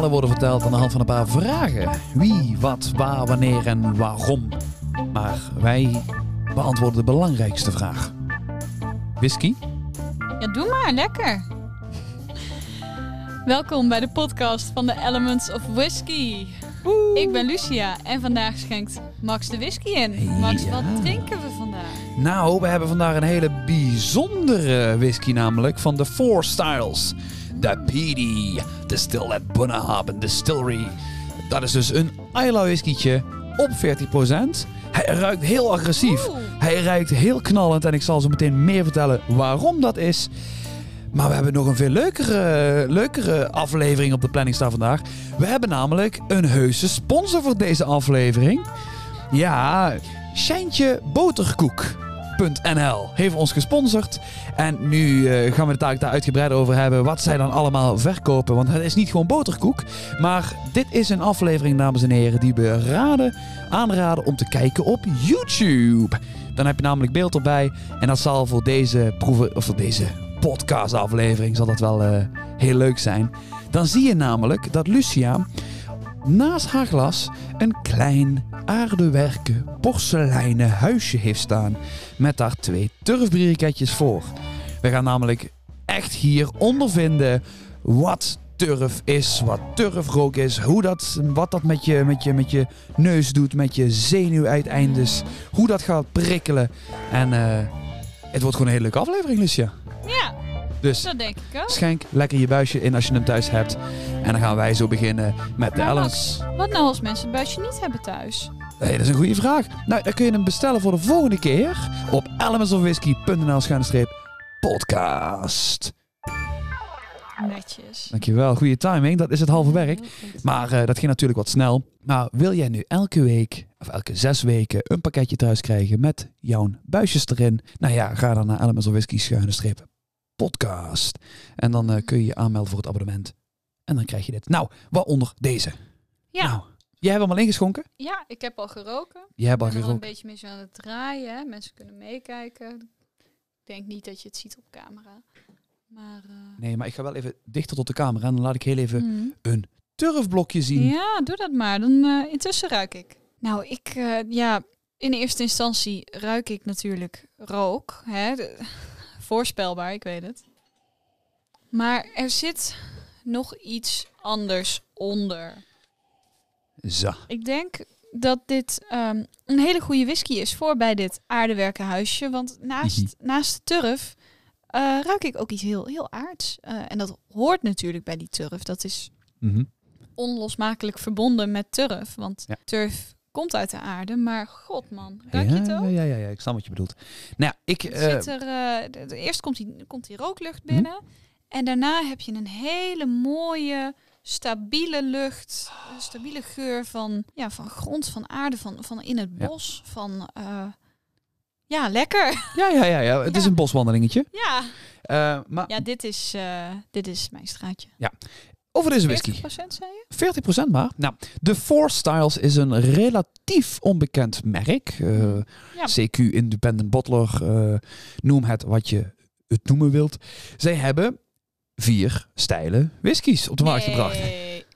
verhalen worden verteld aan de hand van een paar vragen. Wie, wat, waar, wanneer en waarom. Maar wij beantwoorden de belangrijkste vraag. Whisky? Ja, doe maar, lekker. Welkom bij de podcast van de Elements of Whisky. Ik ben Lucia en vandaag schenkt Max de whisky in. Max, Ja. wat drinken we vandaag? Nou, we hebben vandaag een hele bijzondere whisky namelijk van de Four Styles. De PD Distilled at Bunnahabhain Distillery. Dat is dus een Isla whiskietje op 40%. Hij ruikt heel agressief. Oeh. Hij ruikt heel knallend en ik zal zo meteen meer vertellen waarom dat is. Maar we hebben nog een veel leukere, leukere aflevering op de planning staan vandaag. We hebben namelijk een heuse sponsor voor deze aflevering. Ja, Boterkoek.nl heeft ons gesponsord. En nu eh, gaan we het daar daar uitgebreid over hebben wat zij dan allemaal verkopen. Want het is niet gewoon boterkoek. Maar dit is een aflevering, dames en heren, die we raden, aanraden om te kijken op YouTube. Dan heb je namelijk beeld erbij. En dat zal voor deze proeven, of voor deze podcastaflevering zal dat wel eh, heel leuk zijn. Dan zie je namelijk dat Lucia naast haar glas een klein aardewerken porseleinen huisje heeft staan. Met daar twee turfbriketjes voor. We gaan namelijk echt hier ondervinden wat turf is, wat turfrook is, hoe dat, wat dat met je, met, je, met je neus doet, met je zenuwuiteindes, hoe dat gaat prikkelen. En eh, het wordt gewoon een hele leuke aflevering, Lucia. Ja, Dus dat denk ik ook. schenk lekker je buisje in als je hem thuis hebt. En dan gaan wij zo beginnen met de Ellens. Wat nou als mensen het buisje niet hebben thuis? Hey, dat is een goede vraag. Nou, dan kun je hem bestellen voor de volgende keer op elementsofwhisky.nl schuine podcast. Netjes. Dankjewel, goede timing. Dat is het halve werk. Maar eh, dat ging natuurlijk wat snel. Maar wil jij nu elke week of elke zes weken een pakketje thuis krijgen met jouw buisjes erin? Nou ja, ga dan naar Elements podcast. En dan eh, kun je je aanmelden voor het abonnement. En dan krijg je dit. Nou, waaronder deze. Ja, Nou, jij hebt hem al ingeschonken? ja, ik heb al geroken. Jij hebt al Ik ben er een beetje mee zo aan het draaien. Hè. Mensen kunnen meekijken. Ik denk niet dat je het ziet op camera. Maar... eh, Nee, maar ik ga wel even dichter tot de camera en dan laat ik heel even mhm. een turfblokje zien. Ja, doe dat maar. Dan eh, intussen ruik ik. Nou, ik, ja, in eerste instantie ruik ik natuurlijk rook. Hè? De- voorspelbaar, ik weet het. Maar er zit nog iets anders onder. Zo. Ik denk dat dit ehm, een hele goede whisky is voor bij dit aardewerken huisje. Want naast, Mhm. naast de turf eh, ruik ik ook iets heel, heel aards. Eh, en dat hoort natuurlijk bij die turf. Dat is Mhm. onlosmakelijk verbonden met turf. Want Ja. turf komt uit de aarde. Maar god man, ruik je ja, het ook? Ja, ja, ja, ik snap wat je bedoelt. Nou ja, ik... Eh, zit er, eh, de- eerst komt die, komt die rooklucht Mhm. binnen. En daarna heb je een hele mooie, stabiele lucht. Een stabiele geur van, ja, van grond, van aarde, van, van in het Ja. bos. Van, eh, ja, lekker. ja, ja, ja, ja, het is Ja. een boswandelingetje. ja. Maar ja, dit is, dit is mijn straatje. Over deze 40 whisky. zei je? 40% maar. Nou, de Four Styles is een relatief onbekend merk. Eh, Ja. CQ Independent Bottler, eh, noem het wat je het noemen wilt. Zij hebben vier stijlen whiskies op de markt gebracht.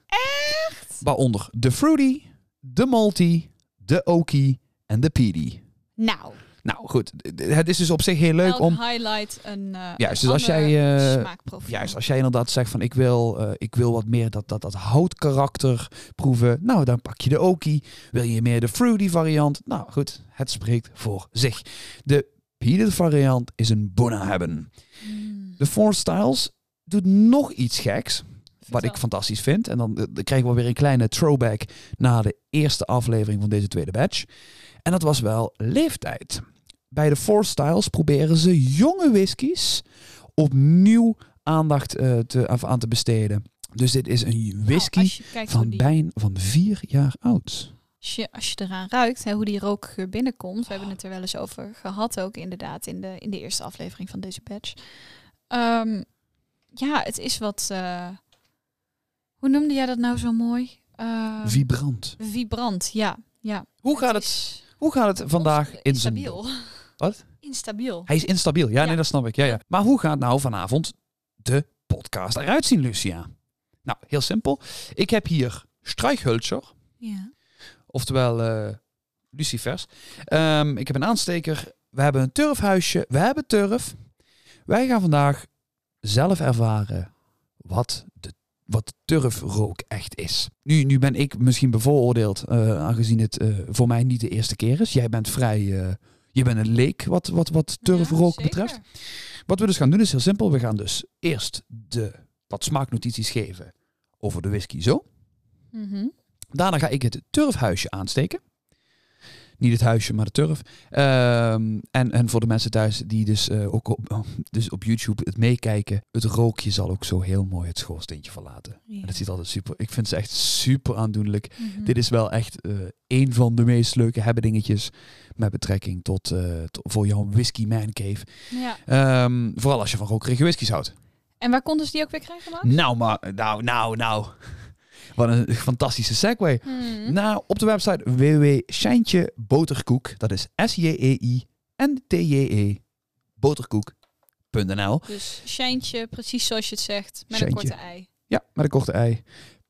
Echt? Waaronder de Fruity, de Malty, de Oaky en de Peaty. Nou, Nou goed, het is dus op zich heel leuk elk om... highlight een uh, Juist, dus als jij, eh, smaakprofiel. Juist, als jij inderdaad zegt van ik wil, eh, ik wil wat meer dat, dat, dat houtkarakter proeven. Nou, dan pak je de Oaky. Wil je meer de fruity variant? Nou goed, het spreekt voor zich. De peated variant is een Bona hebben. Mm, De Four Styles doet nog iets geks. Wat ik fantastisch vind. En dan, eh, dan krijgen we weer een kleine throwback naar de eerste aflevering van deze tweede batch. En dat was wel leeftijd. Bij de Four Styles proberen ze jonge whiskies opnieuw aandacht eh, te, aan te besteden. Dus dit is een Nou, whisky van die- bijna van vier jaar oud. Als je, als je eraan ruikt, hè, hoe die rookgeur binnenkomt. We hebben het er wel eens over gehad ook inderdaad in de, in de eerste aflevering van deze patch. Ehm, ja, het is wat... eh, hoe noemde jij dat nou zo mooi? Eh, Vibrant. vibrant, ja. ja. Hoe gaat het, hoe gaat het vandaag in zijn... Instabiel. Wat? Instabiel. Hij is instabiel. Ja, Ja. nee, dat snap ik. Ja, ja. Maar hoe gaat nou vanavond de podcast eruit zien, Lucia? Nou, heel simpel. Ik heb hier strijkhultser, Ja. oftewel eh lucifers. Ehm, ik heb een aansteker. We hebben een turfhuisje. We hebben turf. Wij gaan vandaag zelf ervaren wat de, wat turfrook echt is. Nu, nu ben ik misschien bevooroordeeld, eh, aangezien het eh, voor mij niet de eerste keer is. Jij bent vrij... je bent een leek wat, wat, wat turfrook Ja, betreft. Wat we dus gaan doen is heel simpel. We gaan dus eerst de, wat smaaknotities geven over de whisky zo. Mhm. Daarna ga ik het turfhuisje aansteken. Niet het huisje, maar de turf. Ehm, en, en voor de mensen thuis die dus eh, ook op, dus op YouTube het meekijken. Het rookje zal ook zo heel mooi het schoorsteentje verlaten. Ja. En dat ziet altijd super. Ik vind ze echt super aandoenlijk. Mhm. Dit is wel echt eh een van de meest leuke hebbedingetjes met betrekking tot, eh, voor jouw whisky man cave. Ja. Ehm, vooral als je van rokerige whiskies houdt. En waar konden ze die ook weer krijgen, Max? Nou, maar nou, nou, nou. Wat een fantastische segue. Mhm. Nou, op de website www.shijntjeboterkoek, dat is S-J-E-I-N-T-J-E, boterkoek.nl. Dus shijntje, precies zoals je het zegt, met een korte ei. Ja, met een korte ei,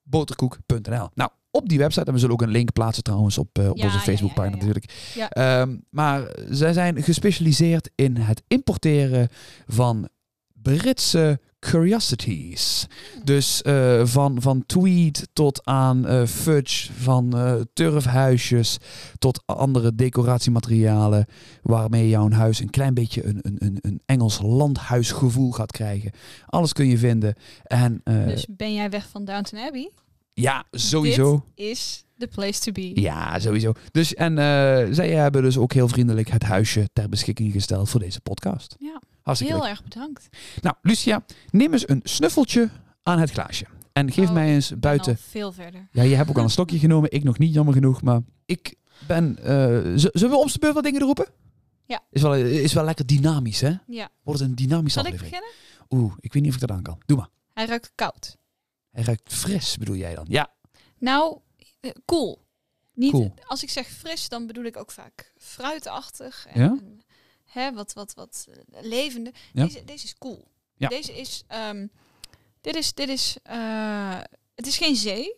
boterkoek.nl. Nou, op die website, en we zullen ook een link plaatsen trouwens op, eh, op Ja, onze Facebookpagina ja, ja, ja. natuurlijk. Ehm, maar zij zijn gespecialiseerd in het importeren van Britse curiosities. Dus eh, van, van tweed tot aan eh, fudge, van eh, turfhuisjes tot andere decoratiematerialen waarmee jouw huis een klein beetje een, een, een, Engels landhuisgevoel gaat krijgen. Alles kun je vinden. En Dus ben jij weg van Downton Abbey? ja, sowieso. Is the place to be. Ja, sowieso. Dus, en zij hebben dus ook heel vriendelijk het huisje ter beschikking gesteld voor deze podcast. Ja, Hartstikke heel leuk. erg bedankt. Nou, Lucia, neem eens een snuffeltje aan het glaasje. En geef Oh, mij eens Ik buiten. veel verder. Ja, je hebt ook al een stokje genomen. Ik nog niet, jammer genoeg. Maar ik ben... z- zullen we op de beurt wat dingen roepen? Ja. Is wel, is wel lekker dynamisch, hè? Ja. Wordt het een dynamische Zal ik aflevering. beginnen? Oeh, ik weet niet of ik dat aan kan. Doe maar. Hij ruikt koud. Hij ruikt fris, bedoel jij dan? Ja. Nou, eh, cool. Niet, Cool. Als ik zeg fris, dan bedoel ik ook vaak fruitachtig. En, Ja? en, hè, wat, wat, wat eh, levende. Ja. Deze, deze is cool. Ja. Deze is, ehm, dit is, dit is, eh, het is geen zee.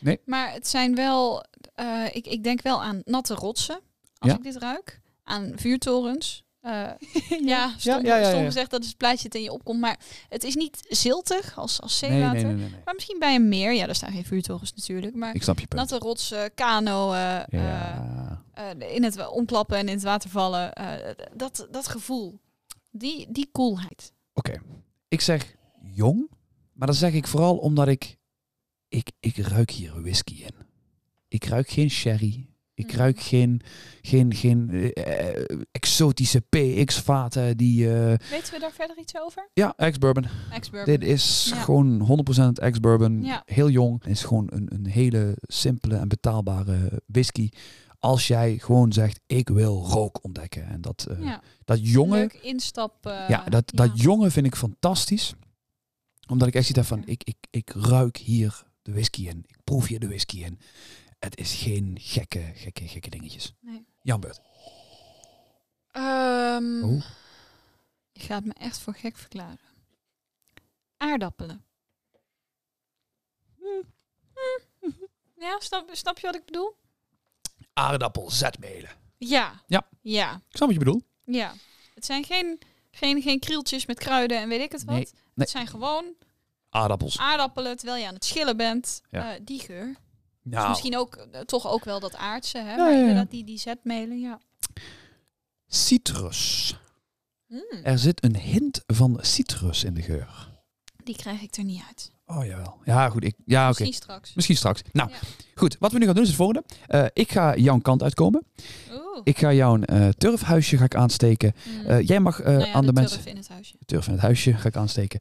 Nee. Maar het zijn wel, eh, ik, ik denk wel aan natte rotsen. Als Ja. ik dit ruik. Aan vuurtorens. Eh, ja, stom, ja, ja, ja, stom ja. gezegd, dat is het plaatje dat in je opkomt. Maar het is niet ziltig als, als zeewater. nee, nee, nee, nee. Maar misschien bij een meer. Ja, daar staan geen vuurtorens natuurlijk. Maar Ik snap je punt. natte rotsen, kano, eh, Ja. eh, in het ontklappen en in het water vallen. eh, dat, dat gevoel. Die, die coolheid. Oké. Ik zeg jong, maar dat zeg ik vooral omdat ik, ik... Ik ruik hier whisky in. Ik ruik geen sherry. Ik Mhm. ruik geen, geen, geen eh, eh, exotische PX-vaten die... eh, Weten we daar verder iets over? ja, ex-bourbon. Dit is Ja. gewoon 100% ex-bourbon. Ja. Heel jong. Het is gewoon een, een hele simpele en betaalbare whisky. Als jij gewoon zegt, ik wil rook ontdekken. En dat, ja. dat jonge... Leuk instap. Ja, dat, dat jongen vind ik fantastisch. Omdat ik echt zoiets heb van, ik, ik, ik ruik hier de whisky in. Ik proef hier de whisky in. Het is geen gekke, gekke, gekke dingetjes. Nee. Jan Beurt. Oh. Je gaat me echt voor gek verklaren. Aardappelen. Ja, snap, snap je wat ik bedoel? Aardappel, zetmelen. Ja. Ja. Ja. Ik snap wat je bedoelt. Ja. Het zijn geen, geen, geen krieltjes met kruiden en weet ik het wat. Nee, nee. Het zijn gewoon Aardappels. aardappelen terwijl je aan het schillen bent. Ja. Eh, die geur. Dus Nou, misschien ook eh, toch ook wel dat aardse, hè? Maar inderdaad die, die zetmelen, ja. citrus. Mm, Er zit een hint van citrus in de geur. die krijg ik er niet uit. Oh jawel. Ja, goed. Ik, ja, oké. Misschien straks. Misschien straks. Nou, Ja. goed. Wat we nu gaan doen is het volgende. Eh, ik ga jouw kant uitkomen. Oeh. Ik ga jouw eh, turfhuisje ga ik aansteken. Mm. Eh, jij mag eh, Nou ja, aan de, de mensen... turf in het huisje. turf in het huisje ga ik aansteken.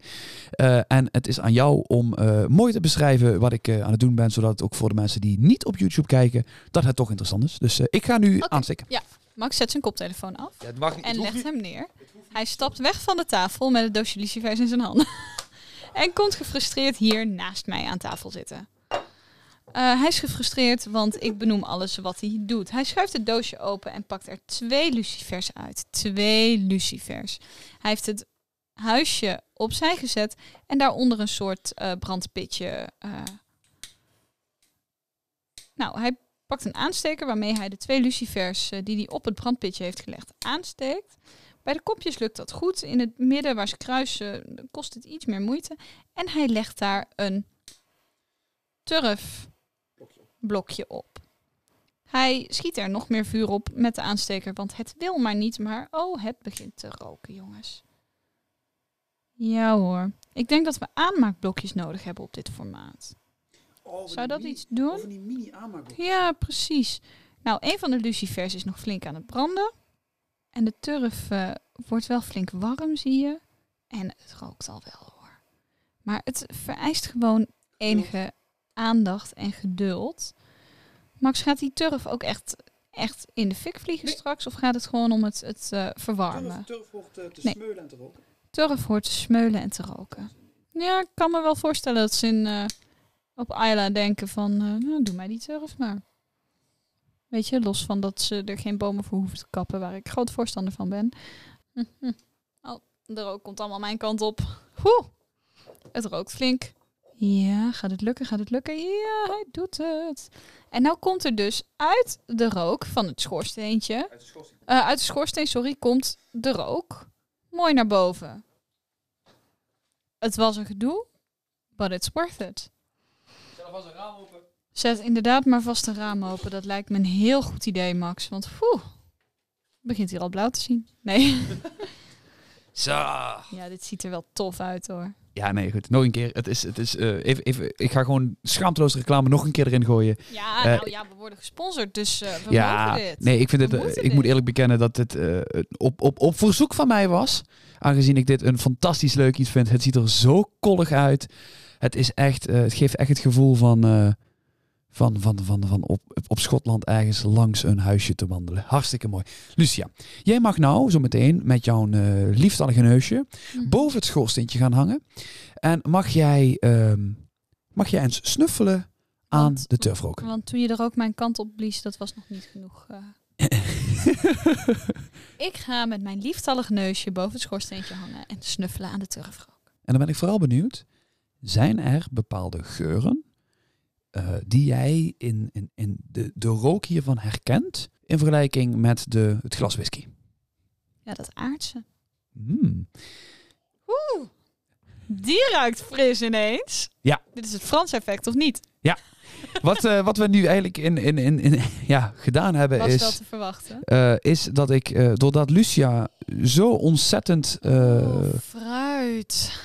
Eh, en het is aan jou om eh, mooi te beschrijven wat ik eh, aan het doen ben, zodat het ook voor de mensen die niet op YouTube kijken, dat het toch interessant is. Dus eh, ik ga nu aansteken. Max zet zijn koptelefoon af Ja, het mag niet. en legt hem neer. Hij stapt weg van de tafel met het doosje lucifers in zijn handen. En komt gefrustreerd hier naast mij aan tafel zitten. Eh, hij is gefrustreerd, want ik benoem alles wat hij doet. Hij schuift het doosje open en pakt er twee lucifers uit. Twee lucifers. Hij heeft het huisje opzij gezet en daaronder een soort eh, brandpitje. eh. Nou, hij pakt een aansteker waarmee hij de twee lucifers die hij op het brandpitje heeft gelegd aansteekt. Bij de kopjes lukt dat goed. In het midden waar ze kruisen kost het iets meer moeite. En hij legt daar een turfblokje op. Hij schiet er nog meer vuur op met de aansteker, want het wil maar niet. Maar oh, het begint te roken, jongens. Ja hoor. Ik denk dat we aanmaakblokjes nodig hebben op dit formaat. Zou dat iets doen? die mini aanmaakblok. Ja, precies. Nou, een van de lucifers is nog flink aan het branden. En de turf eh, wordt wel flink warm, zie je. En het rookt al wel hoor. Maar het vereist gewoon enige aandacht en geduld. Max, gaat die turf ook echt, echt in de fik vliegen Nee. straks? Of gaat het gewoon om het, het eh, verwarmen? turf wordt te Nee. smeulen en te roken. Turf hoort te smeulen en te roken. Ja, ik kan me wel voorstellen dat ze in, eh, op Ayla denken van, eh, nou, doe mij die turf maar. Weet je, los van dat ze er geen bomen voor hoeven te kappen, waar ik groot voorstander van ben. Oh, de rook komt allemaal mijn kant op. Oeh, het rookt flink. Ja, gaat het lukken, gaat het lukken? Ja, hij doet het. En nou komt er dus uit de rook van het schoorsteentje, eh, uit de schoorsteen, sorry, komt de rook mooi naar boven. Het was een gedoe, but it's worth it. Zet inderdaad maar vast een raam open. Dat lijkt me een heel goed idee, Max. Want poeh, het begint hier al blauw te zien. Nee. Zo. ja, dit ziet er wel tof uit hoor. Ja, nee, goed. Nog een keer. Het is, het is, eh, even, even, ik ga gewoon schaamteloos reclame nog een keer erin gooien. Ja, Eh, nou ja, we worden gesponsord, dus eh, we ja, mogen dit. nee, ik vind We moeten ik moet dit. eerlijk bekennen dat het eh, op, op, op verzoek van mij was. Aangezien ik dit een fantastisch leuk iets vind. Het ziet er zo kollig uit. Het is echt, het geeft echt het gevoel van, van, van, van, van op, op Schotland ergens langs een huisje te wandelen. Hartstikke mooi. Lucia, jij mag nou zo meteen met jouw lieftallige neusje Mhm. boven het schoorsteentje gaan hangen. En mag jij, ehm, mag jij eens snuffelen aan Want- de turfrook? Want toen je er ook mijn kant op blies, dat was nog niet genoeg. eh. Ik ga met mijn lieftallig neusje boven het schoorsteentje hangen en snuffelen aan de turfrook. En dan ben ik vooral benieuwd, zijn er bepaalde geuren eh, die jij in, in, in de, de rook hiervan herkent in vergelijking met de, het glas whisky? Ja, dat aardse. Oeh, die ruikt fris ineens. Ja. Dit is het Frans effect, of niet? Wat, eh, wat we nu eigenlijk in, in, in, in, ja, gedaan hebben Was wel is, te verwachten. eh, is dat ik, doordat Lucia zo ontzettend... oh, fruit.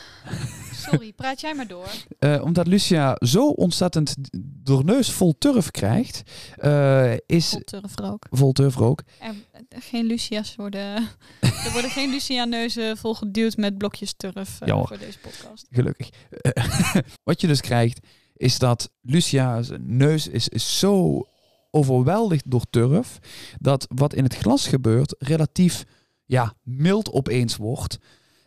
Sorry, praat jij maar door. Eh, omdat Lucia zo ontzettend door neus vol turf krijgt, eh, is Vol turfrook. vol turfrook. Er, geen Lucia's worden... er worden geen Lucia-neuzen volgeduwd met blokjes turf eh, voor deze podcast. Gelukkig. Eh, Wat je dus krijgt, is dat Lucia's neus is, is zo overweldigd door turf, dat wat in het glas gebeurt relatief ja, mild opeens wordt.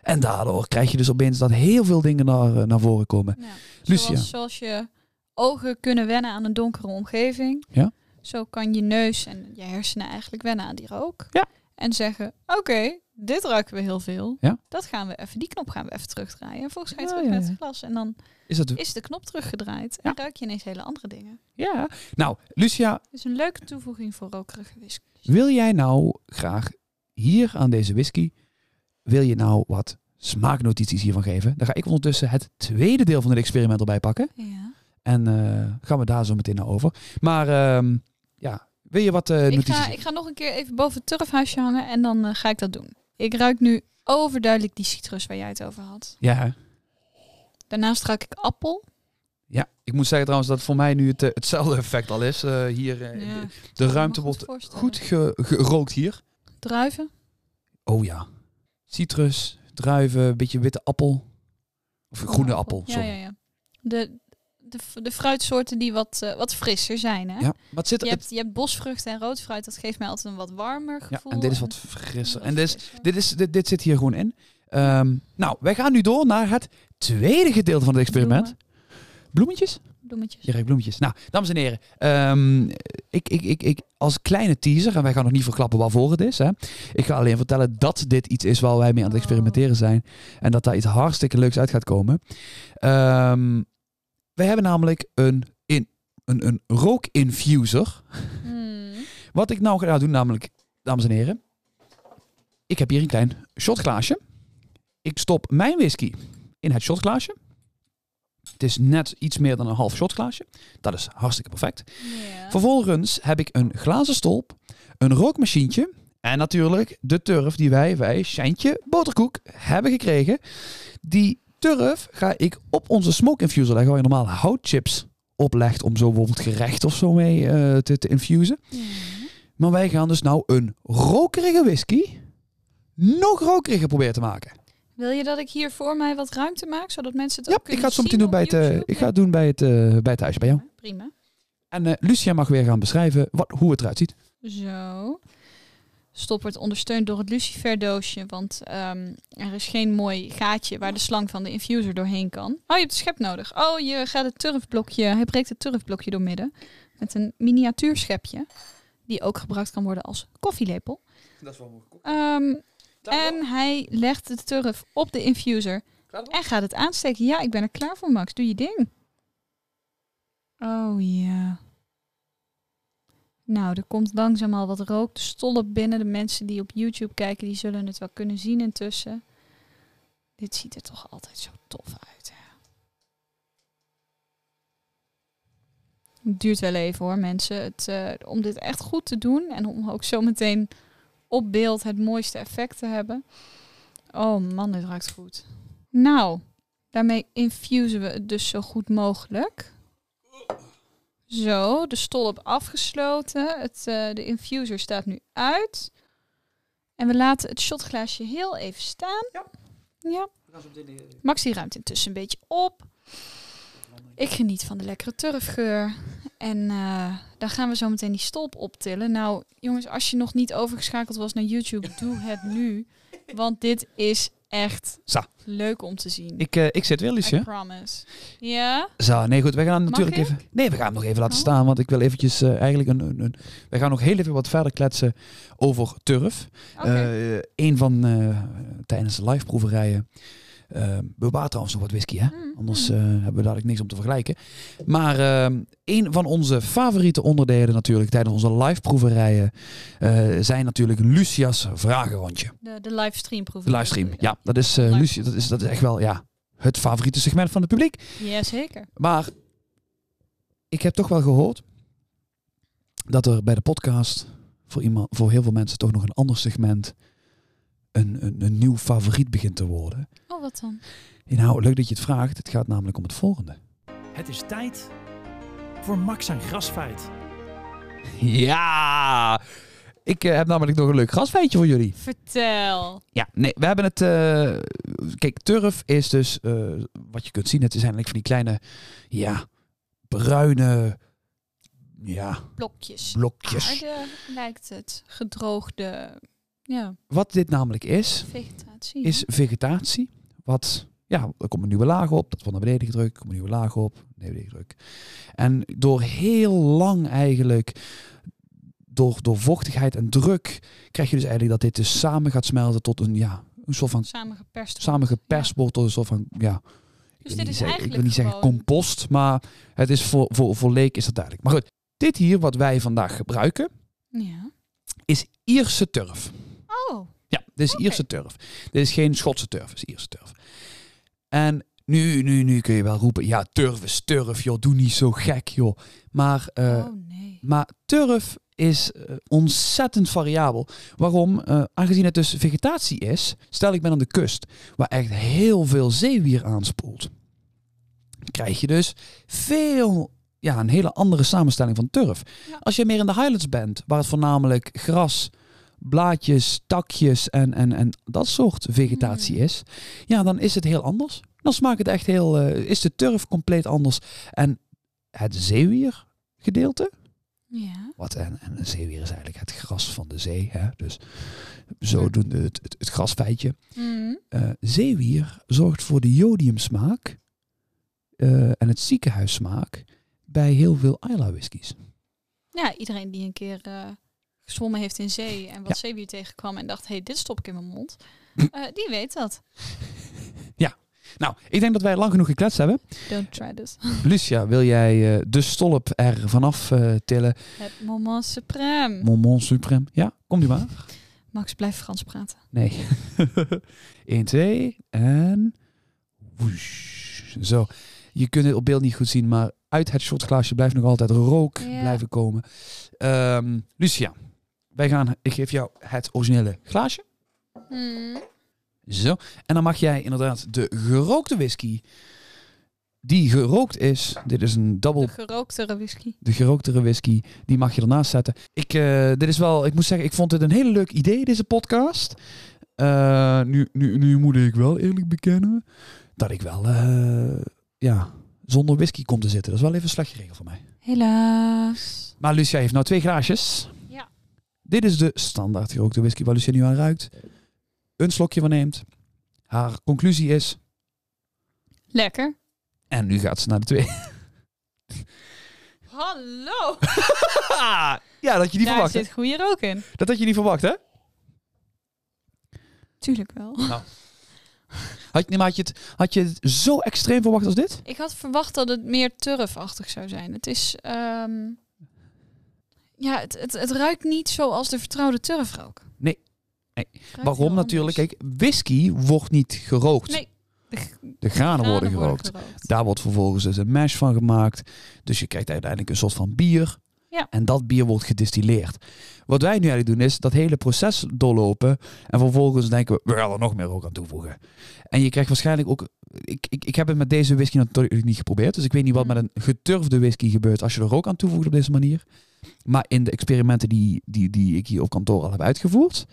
En daardoor krijg je dus opeens dat heel veel dingen naar, eh, naar voren komen. Ja. Lucia. Zoals, zoals je ogen kunnen wennen aan een donkere omgeving. Ja. Zo kan je neus en je hersenen eigenlijk wennen aan die rook. Ja. En zeggen, oké, dit ruiken we heel veel. Ja. Dat gaan we even, die knop gaan we even terugdraaien. En volgens je Ja, terug ja, met het glas. En dan Is dat... is de knop teruggedraaid. En ruik je ineens hele andere dingen. Ja. Nou, Lucia, Het is een leuke toevoeging voor rokerige whisky. Wil jij nou graag hier aan deze whisky, wil je nou wat smaaknotities hiervan geven? Dan ga ik ondertussen het tweede deel van het experiment erbij pakken. Ja. En eh, gaan we daar zo meteen naar over. Maar ehm, ja, wil je wat eh, Ik, notities ga, geven? ik ga nog een keer even boven het turfhuisje hangen. En dan eh, ga ik dat doen. Ik ruik nu overduidelijk die citrus waar jij het over had. Ja? Daarnaast ruik ik appel. ja, ik moet zeggen trouwens dat voor mij nu het, eh, hetzelfde effect al is. Eh, hier, eh, Ja, de, de ik ruimte wordt goed ge- gerookt hier. Druiven. Oh ja, citrus, druiven, een beetje witte appel. Of groene appel, Ja, sorry. ja, ja. De, de, de fruitsoorten die wat, eh, wat frisser zijn. Hè? Ja, het zit Je, hebt, je hebt bosvruchten en rood fruit. Dat geeft mij altijd een wat warmer ja, gevoel. en dit is wat frisser. wat En dit is, dit, is, dit, dit zit hier gewoon in. Ehm, nou, wij gaan nu door naar het tweede gedeelte van het experiment. Bloemen. Bloemetjes? Bloemetjes. Je ruikt bloemetjes. Nou, dames en heren. ehm, ik, ik, ik, ik, als kleine teaser, en wij gaan nog niet verklappen waarvoor het is. Hè. Ik ga alleen vertellen dat dit iets is waar wij mee aan het experimenteren zijn. En dat daar iets hartstikke leuks uit gaat komen. Ehm wij hebben namelijk een, in, een, een rookinfuser. Hmm. Wat ik nou ga doen, namelijk, dames en heren. Ik heb hier een klein shotglaasje. Ik stop mijn whisky in het shotglaasje. Het is net iets meer dan een half shotglaasje. Dat is hartstikke perfect. Vervolgens heb ik een glazen stolp, een rookmachientje en natuurlijk de turf die wij bij Shijntje Boterkoek hebben gekregen. Die turf ga ik op onze smoke infuser leggen, waar je normaal houtchips oplegt om zo bijvoorbeeld gerecht of zo mee eh, te, te infusen. Maar wij gaan dus nou een rokerige whisky nog rokeriger proberen te maken. Wil je dat ik hier voor mij wat ruimte maak, zodat mensen het Ja, ook ik kunnen ga het zo meteen zien doen bij het, eh, YouTube? ik ga het doen bij het, eh, bij het huisje bij jou. Ja, Prima. En eh, Lucia mag weer gaan beschrijven wat, hoe het eruit ziet. Zo. Stop wordt ondersteund door het luciferdoosje, want ehm, er is geen mooi gaatje waar de slang van de infuser doorheen kan. Oh, je hebt een schep nodig. Oh, je gaat het turfblokje, hij breekt het turfblokje doormidden met een miniatuurschepje, die ook gebruikt kan worden als koffielepel. Dat is wel mooi. Ehm, en hij legt de turf op de infuser en gaat het aansteken. Ja, ik ben er klaar voor, Max. Doe je ding. Oh ja. Nou, er komt langzaam al wat rook de stolp binnen. De mensen die op YouTube kijken, die zullen het wel kunnen zien intussen. Dit ziet er toch altijd zo tof uit. Hè? Het duurt wel even hoor, mensen. Het, eh, om dit echt goed te doen en om ook zo meteen op beeld het mooiste effect te hebben. Oh man, dit ruikt goed. Nou, daarmee infusen we het dus zo goed mogelijk. Zo, de stolp afgesloten. Het, eh, de infuser staat nu uit. En we laten het shotglaasje heel even staan. Ja. Ja. Max die ruimt intussen een beetje op. Ik geniet van de lekkere turfgeur. En eh, dan gaan we zo meteen die stolp optillen. Nou, jongens, als je nog niet overgeschakeld was naar YouTube, doe het nu. Want dit is echt Zo. leuk om te zien. Ik, eh, ik zit I Lucia. promise. Ja? Zo, nee goed, we gaan natuurlijk ik? even... Nee, we gaan hem nog even laten Oh. staan, want ik wil eventjes eh, eigenlijk een, een, een... We gaan nog heel even wat verder kletsen over turf. Eh, een van, tijdens de live proeverijen... eh bewaar trouwens nog wat whisky, hè? Mm, Anders eh, hebben we dadelijk niks om te vergelijken. Maar eh, een van onze favoriete onderdelen natuurlijk tijdens onze live proeverijen... eh, zijn natuurlijk Lucia's vragenrondje. de, de livestream proeven. De livestream, ja. Dat is, eh. Lucia, dat is, dat is echt wel ja, het favoriete segment van het publiek. Jazeker. Maar ik heb toch wel gehoord dat er bij de podcast voor, iemand, voor heel veel mensen toch nog een ander segment een, een, een nieuw favoriet begint te worden. Oh, wat dan? Nou, leuk dat je het vraagt. Het gaat namelijk om het volgende. Het is tijd voor Max en Grasfeit. Ja! Ik eh, heb namelijk nog een leuk grasfeitje voor jullie. Vertel. Ja, nee, we hebben het. eh, kijk, turf is dus eh, wat je kunt zien. Het is eigenlijk van die kleine, ja, bruine, ja, Blokjes. blokjes. Aarde lijkt het. Gedroogde ja, Wat dit namelijk is, vegetatie. is vegetatie. Wat, ja, er komt een nieuwe laag op. Dat wordt naar beneden gedrukt. Komt een nieuwe laag op. Naar beneden gedrukt. En door heel lang eigenlijk, door, door vochtigheid en druk, krijg je dus eigenlijk dat dit dus samen gaat smelten tot een, ja, een soort van Samengeperst. samengeperst wordt tot een soort van, ja, Dus dit is zeggen, ik eigenlijk wil niet zeggen compost, maar het is voor, voor, voor leek is dat duidelijk. Maar goed, dit hier wat wij vandaag gebruiken, Ja. is Ierse turf. Oh. Ja, dit is Oké. Ierse turf. Dit is geen Schotse turf, dit is Ierse turf. En nu, nu, nu kun je wel roepen, ja, turf is turf, joh, doe niet zo gek, joh. Maar, eh, oh nee. maar turf is eh, ontzettend variabel. Waarom? Eh, aangezien het dus vegetatie is, stel ik ben aan de kust, waar echt heel veel zeewier aanspoelt, krijg je dus veel, ja, een hele andere samenstelling van turf. Ja. Als je meer in de highlands bent, waar het voornamelijk gras, blaadjes, takjes en, en, en dat soort vegetatie Hmm. is, ja, dan is het heel anders. Dan smaakt het echt heel, eh, is de turf compleet anders. En het zeewier gedeelte, Ja. wat en, en een zeewier is eigenlijk het gras van de zee. Hè? Dus zodoende het, het, het grasfeitje. Mm. Eh, zeewier zorgt voor de jodiumsmaak eh, en het ziekenhuissmaak bij heel veel Isla whiskies. Ja, iedereen die een keer gezwommen heeft in zee en wat Ja. zeewier tegenkwam en dacht, hé, hey, dit stop ik in mijn mond. Eh, die weet dat. Nou, ik denk dat wij lang genoeg gekletst hebben. Don't try this. Lucia, wil jij eh, de stolp er vanaf eh, tillen? Het moment suprême. Moment suprême. Ja, komt u maar. Max, blijf Frans praten. Nee. 1, 2 en... Woesh. Zo. Je kunt het op beeld niet goed zien, maar uit het shotglaasje blijft nog altijd rook Ja. blijven komen. Ehm, Lucia, wij gaan, ik geef jou het originele glaasje. Hmm. Zo. En dan mag jij inderdaad de gerookte whisky, die gerookt is, dit is een double De gerooktere whisky. de gerooktere whisky, die mag je ernaast zetten. Ik, eh, dit is wel, ik moet zeggen, ik vond dit een hele leuk idee, deze podcast. Eh, nu, nu, nu moet ik wel eerlijk bekennen dat ik wel, eh, ja, zonder whisky kom te zitten. Dat is wel even slecht geregeld voor mij. Helaas. Maar Lucia heeft nou twee glaasjes. Dit is de standaard gerookte whisky waar Lucia nu aan ruikt. Een slokje van neemt. Haar conclusie is, Lekker. en nu gaat ze naar de twee. Hallo. ja, dat je niet Daar verwacht. hè? zit goede rook in. Dat had je niet verwacht, hè? Tuurlijk wel. Had, je- nee, maar had, je het, had je het zo extreem verwacht als dit? Ik had verwacht dat het meer turfachtig zou zijn. Het is... ehm, ja, het, het, het ruikt niet zoals de vertrouwde turfrook. Nee. Het ruikt Waarom natuurlijk? Kijk, whisky wordt niet gerookt. Nee. De granen worden gerookt. Daar wordt vervolgens dus een mash van gemaakt. Dus je krijgt uiteindelijk een soort van bier. Ja. En dat bier wordt gedistilleerd. Wat wij nu eigenlijk doen is dat hele proces doorlopen. En vervolgens denken we, we gaan er nog meer rook aan toevoegen. En je krijgt waarschijnlijk ook... Ik, ik, ik heb het met deze whisky natuurlijk niet geprobeerd. Dus ik weet niet wat Mm. met een geturfde whisky gebeurt als je er rook aan toevoegt op deze manier. Maar in de experimenten die, die, die ik hier op kantoor al heb uitgevoerd...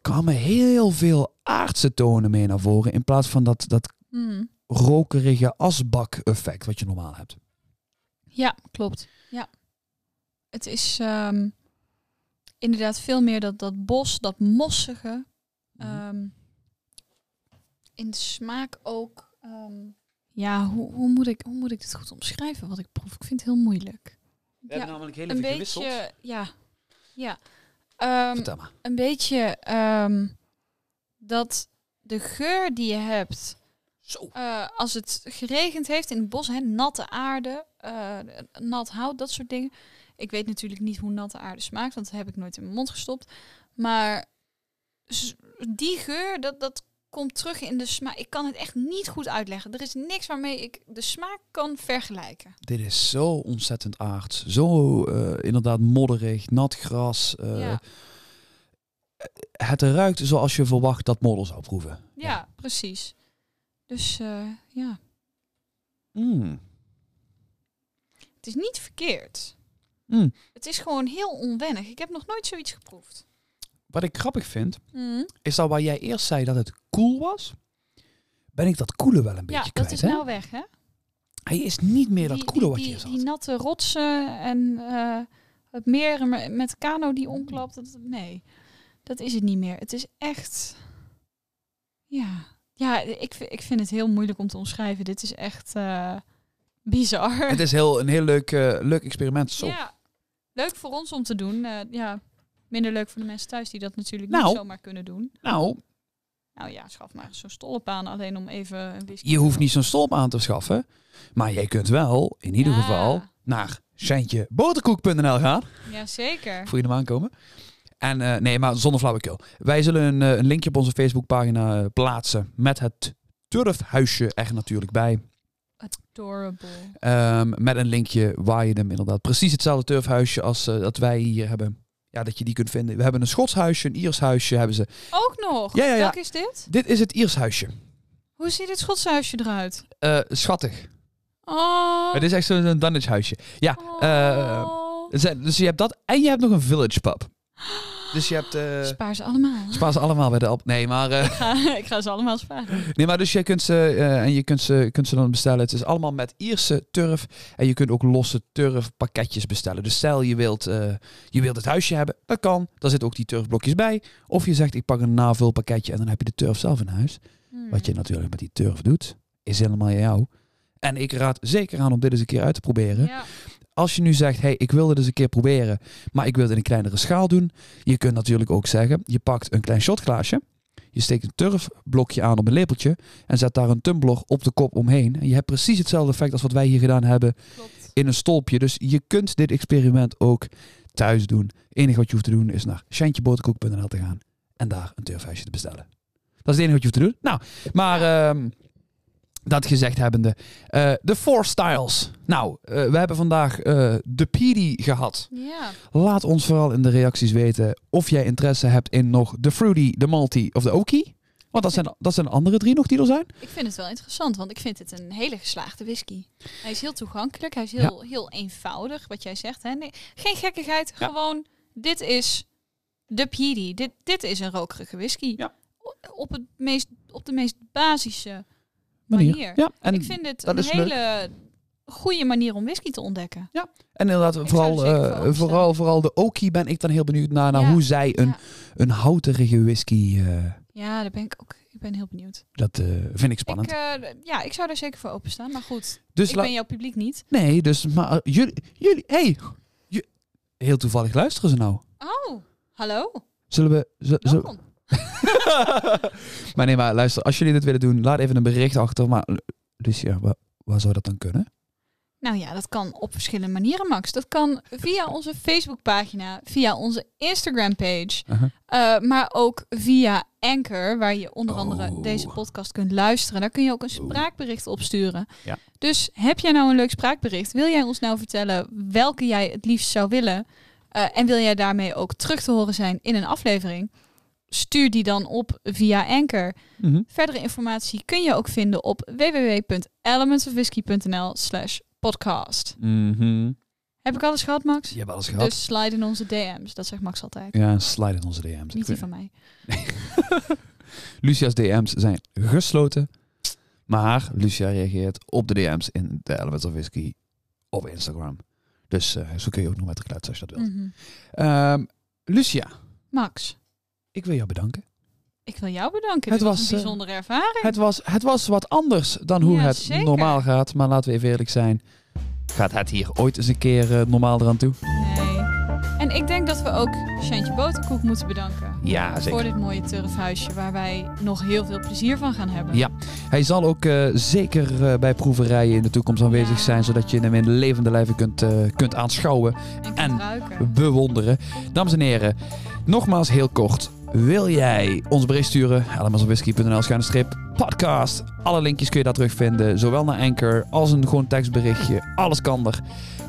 kwamen heel veel aardse tonen mee naar voren. In plaats van dat, dat Hmm. rokerige asbak-effect wat je normaal hebt. Ja, klopt. Ja. Het is ehm, inderdaad veel meer dat, dat bos, dat mossige. Mhm. Ehm, in de smaak ook. ehm, ja, hoe, hoe, moet ik, hoe moet ik dit goed omschrijven wat ik proef? Ik vind het heel moeilijk. We hebben namelijk heel beetje, ja. Ja. Ehm, Vertel maar. een beetje ehm, dat de geur die je hebt Zo. eh, als het geregend heeft in het bos, hè, natte aarde, eh, nat hout, dat soort dingen. Ik weet natuurlijk niet hoe natte aarde smaakt, want dat heb ik nooit in mijn mond gestopt. Maar die geur, dat, dat komt terug in de smaak. Ik kan het echt niet goed uitleggen. Er is niks waarmee ik de smaak kan vergelijken. Dit is zo ontzettend aards. Zo eh, inderdaad modderig, nat gras. eh, Ja. Het ruikt zoals je verwacht dat modder zou proeven. Ja, precies. Dus eh, ja, Mm. het is niet verkeerd. Mm. Het is gewoon heel onwennig. Ik heb nog nooit zoiets geproefd. Wat ik grappig vind, Mhm. is dat waar jij eerst zei dat het koel was, ben ik dat koele wel een beetje Ja, kwijt. dat is hè? nou weg, hè? Hij is niet meer dat die, wat je eerst die natte rotsen en eh, het meer me- met de kano die omklapt. Dat, nee, dat is het niet meer. Het is echt... Ja, ja ik, ik vind het heel moeilijk om te omschrijven. Dit is echt eh, bizar. Het is heel, een heel leuk, eh, leuk experiment. Zo. Ja, leuk voor ons om te doen. Ja, minder leuk voor de mensen thuis die dat natuurlijk Nou. niet zomaar kunnen doen. Nou, Nou ja, schaf maar zo'n stolp aan alleen om even een whisky je hoeft niet zo'n stolp aan te schaffen. Maar jij kunt wel, in ieder Ja. geval, naar Sjantjeboterkoek.nl gaan. Ja, zeker. Voor je hem aankomen. En eh, nee, maar zonder flauwekul. Wij zullen een, eh, een linkje op onze Facebookpagina eh, plaatsen. Met het turfhuisje er natuurlijk bij. Adorable. Ehm, met een linkje waar je hem inderdaad precies hetzelfde turfhuisje als dat wij hier hebben. Ja, dat je die kunt vinden. We hebben een Schots huisje, een Iers huisje hebben ze. Ook nog? Ja, ja, ja. Welk is dit? Dit is het Iers huisje. Hoe ziet het Schotse huisje eruit? Eh, schattig. Oh. Het is echt zo'n Danish huisje. Ja, eh, oh. zijn- dus je hebt dat en je hebt nog een village pub. Dus je hebt... eh Spaar ze allemaal. spaar ze allemaal bij de Alp. Nee, maar... eh, Ik ga, ik ga ze allemaal sparen. Nee, maar dus je kunt ze, eh, en je kunt ze, kunt ze dan bestellen. Het is allemaal met Ierse turf. En je kunt ook losse turfpakketjes bestellen. Dus stel je wilt, eh, je wilt het huisje hebben, dat kan. Daar zitten ook die turfblokjes bij. Of je zegt, ik pak een navulpakketje en dan heb je de turf zelf in huis. Hmm. Wat je natuurlijk met die turf doet, is helemaal jou. En ik raad zeker aan om dit eens een keer uit te proberen. Ja. Als je nu zegt, hey, ik wil dit eens een keer proberen, maar ik wil het in een kleinere schaal doen. Je kunt natuurlijk ook zeggen, je pakt een klein shotglaasje. Je steekt een turfblokje aan op een lepeltje en zet daar een tumbler op de kop omheen. En je hebt precies hetzelfde effect als wat wij hier gedaan hebben Klopt. in een stolpje. Dus je kunt dit experiment ook thuis doen. Het enige wat je hoeft te doen is naar shantjeboterkoek.nl te gaan en daar een turfhuisje te bestellen. Dat is het enige wat je hoeft te doen. Nou, maar ehm, dat gezegd hebbende, eh, de Four Styles. Nou, eh, we hebben vandaag eh, de PD gehad. Ja. Laat ons vooral in de reacties weten of jij interesse hebt in nog de Fruity, de Malty of de Oakie. Want dat zijn, dat zijn de andere drie nog die er zijn. Ik vind het wel interessant, want ik vind het een hele geslaagde whisky. Hij is heel toegankelijk, hij is heel, heel eenvoudig, wat jij zegt. Hè? Nee, geen gekkigheid, Ja. gewoon dit is de PD. Dit, dit is een rokerige whisky. Ja. Op, het meest, op de meest basische Manier. manier. Ja, en, ik vind dat een leuk. hele goede manier om whisky te ontdekken. en inderdaad, vooral, eh, vooral, vooral de Oakie ben ik dan heel benieuwd naar, naar Ja. hoe zij een, Ja. een houterige whisky, eh, Ja, daar ben ik ook. Ik ben heel benieuwd. dat eh, vind ik spannend. Ik, ja, ik zou daar zeker voor openstaan. Maar goed, dus ik ben jouw publiek niet. Nee, dus maar jullie, jullie, hey, heel toevallig luisteren ze nou. Oh, hallo. Zullen we, z-. maar nee, maar luister, als jullie dit willen doen, laat even een bericht achter. Maar Lucia, waar, waar zou dat dan kunnen? Nou ja, dat kan op verschillende manieren, Max. Dat kan via onze Facebookpagina, via onze Instagram-page, Uh-huh. eh, maar ook via Anchor, waar je onder andere Oh. deze podcast kunt luisteren. Daar kun je ook een spraakbericht opsturen. Ja. Dus heb jij nou een leuk spraakbericht? Wil jij ons nou vertellen welke jij het liefst zou willen? Eh, en wil jij daarmee ook terug te horen zijn in een aflevering? Stuur die dan op via Anchor. Mhm. Verdere informatie kun je ook vinden op www.elementsofwhisky.nl slash podcast. Mhm. Heb ik alles gehad, Max? Je hebt alles gehad. Dus slide in onze DM's. Dat zegt Max altijd. Ja, slide in onze DM's. Niet die van mij. Lucia's DM's zijn gesloten. Maar Lucia reageert op de DM's in de Elements of Whisky op Instagram. Dus eh, zo kun je ook nog met de geluid als je dat wilt. Mhm. Ehm, Lucia, Max, ik wil jou bedanken. ik wil jou bedanken. Het Dit was, een eh, bijzondere ervaring. Het was, het was wat anders dan hoe Ja, het zeker. normaal gaat. Maar laten we even eerlijk zijn. Gaat het hier ooit eens een keer eh, normaal eraan toe? Nee. En ik denk dat we ook Shantje Boterkoek moeten bedanken. Ja, Voor dit mooie turfhuisje waar wij nog heel veel plezier van gaan hebben. Ja. Hij zal ook eh, zeker bij proeverijen in de toekomst aanwezig Ja. zijn. Zodat je hem in levende lijven kunt, kunt aanschouwen. En, kunt bewonderen. Dames en heren, nogmaals heel kort. Wil jij ons bericht sturen? elementsofwhisky.nl schuine strip podcast. Alle linkjes kun je daar terugvinden. Zowel naar Anchor als een gewoon tekstberichtje. Alles kan er.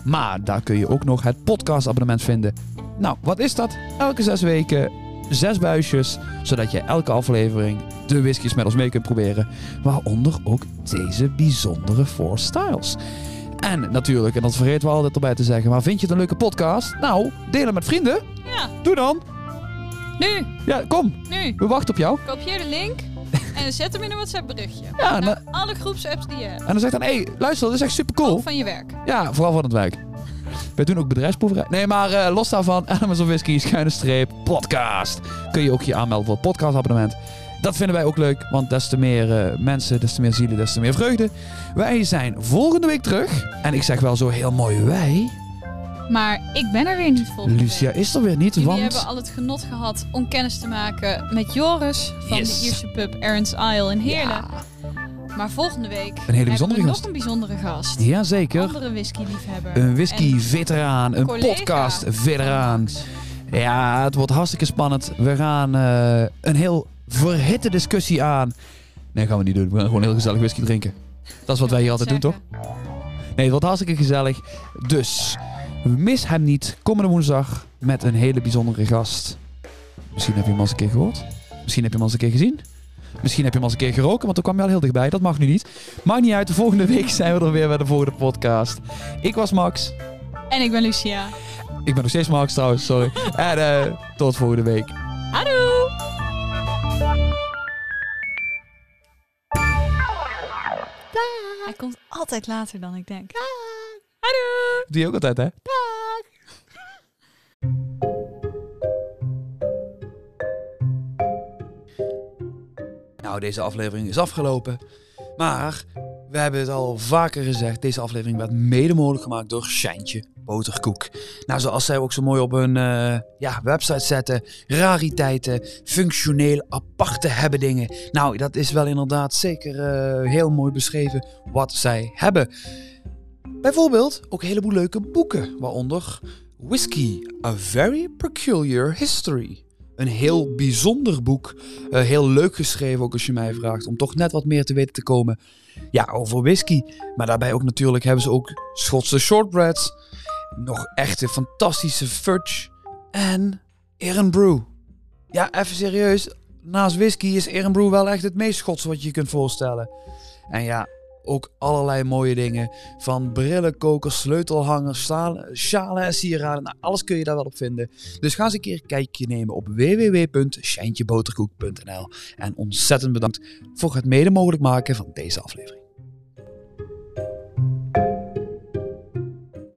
Maar daar kun je ook nog het podcast abonnement vinden. Nou, wat is dat? Elke zes weken zes buisjes. Zodat je elke aflevering de whiskies met ons mee kunt proberen. Waaronder ook deze bijzondere Four Styles. En natuurlijk, en dat vergeten we altijd erbij te zeggen, maar vind je het een leuke podcast? Nou, deel hem met vrienden. Ja, Doe dan. Nu, Ja, kom. nu. We wachten op jou. Kopieer de link en zet hem in een WhatsApp berichtje. Ja, Naar alle groepsapps die je hebt. en dan zegt dan, hé, hey, luister, dat is echt super cool. Van je werk. Ja, vooral van het werk. Wij doen ook bedrijfsproeverij. Nee, maar eh, los daarvan, of Whisky, schuine streep, podcast. Kun je ook je aanmelden voor het podcastabonnement. Dat vinden wij ook leuk, want des te meer eh, mensen, des te meer zielen, des te meer vreugde. Wij zijn volgende week terug. En ik zeg wel zo heel mooi wij. Maar ik ben er weer niet volgende Lucia week. is er weer niet, Jullie want... hebben al het genot gehad om kennis te maken met Joris van Yes. de Ierse pub Aaron's Isle in Heerlen. Ja, Maar volgende week hele hebben bijzondere we gast. nog een bijzondere gast. Jazeker. Andere whisky-liefhebber. Een whisky-veteraan, een podcast-veteraan. Ja, het wordt hartstikke spannend. We gaan eh, een heel verhitte discussie aan. Nee, gaan we niet doen. We gaan gewoon heel gezellig whisky drinken. Dat is wat wij hier altijd doen, toch? Nee, het wordt hartstikke gezellig. Dus, mis hem niet. Komende woensdag met een hele bijzondere gast. Misschien heb je hem al eens een keer gehoord. Misschien heb je hem al eens een keer gezien. Misschien heb je hem al eens een keer geroken, want toen kwam je al heel dichtbij. Dat mag nu niet. Maakt niet uit. De volgende week zijn we er weer bij de volgende podcast. Ik was Max. En ik ben Lucia. Ik ben nog steeds Max trouwens, sorry. en eh, tot volgende week. Hallo! Hij komt altijd later dan ik denk. Hallo! Doe je ook altijd, hè? Nou, deze aflevering is afgelopen. Maar We hebben het al vaker gezegd, deze aflevering werd mede mogelijk gemaakt door Shijntje Boterkoek. Nou, zoals zij ook zo mooi op hun eh, ja, website zetten, rariteiten, functioneel aparte hebben dingen. Nou, dat is wel inderdaad zeker eh, heel mooi beschreven wat zij hebben. Bijvoorbeeld ook een heleboel leuke boeken, waaronder Whiskey, A Very Peculiar History. Een heel bijzonder boek, eh, heel leuk geschreven ook als je mij vraagt, om toch net wat meer te weten te komen ja, over whisky. Maar daarbij ook natuurlijk hebben ze ook Schotse shortbreads. Nog echte fantastische fudge. En Brew. Ja, even serieus. Naast whisky is Brew wel echt het meest Schots wat je je kunt voorstellen. En ja, ook allerlei mooie dingen. Van brillenkokers, sleutelhangers, schalen, schalen en sieraden. Nou, alles kun je daar wel op vinden. Dus ga eens een keer een kijkje nemen op www.schijntjeboterkoek.nl En ontzettend bedankt voor het mede mogelijk maken van deze aflevering.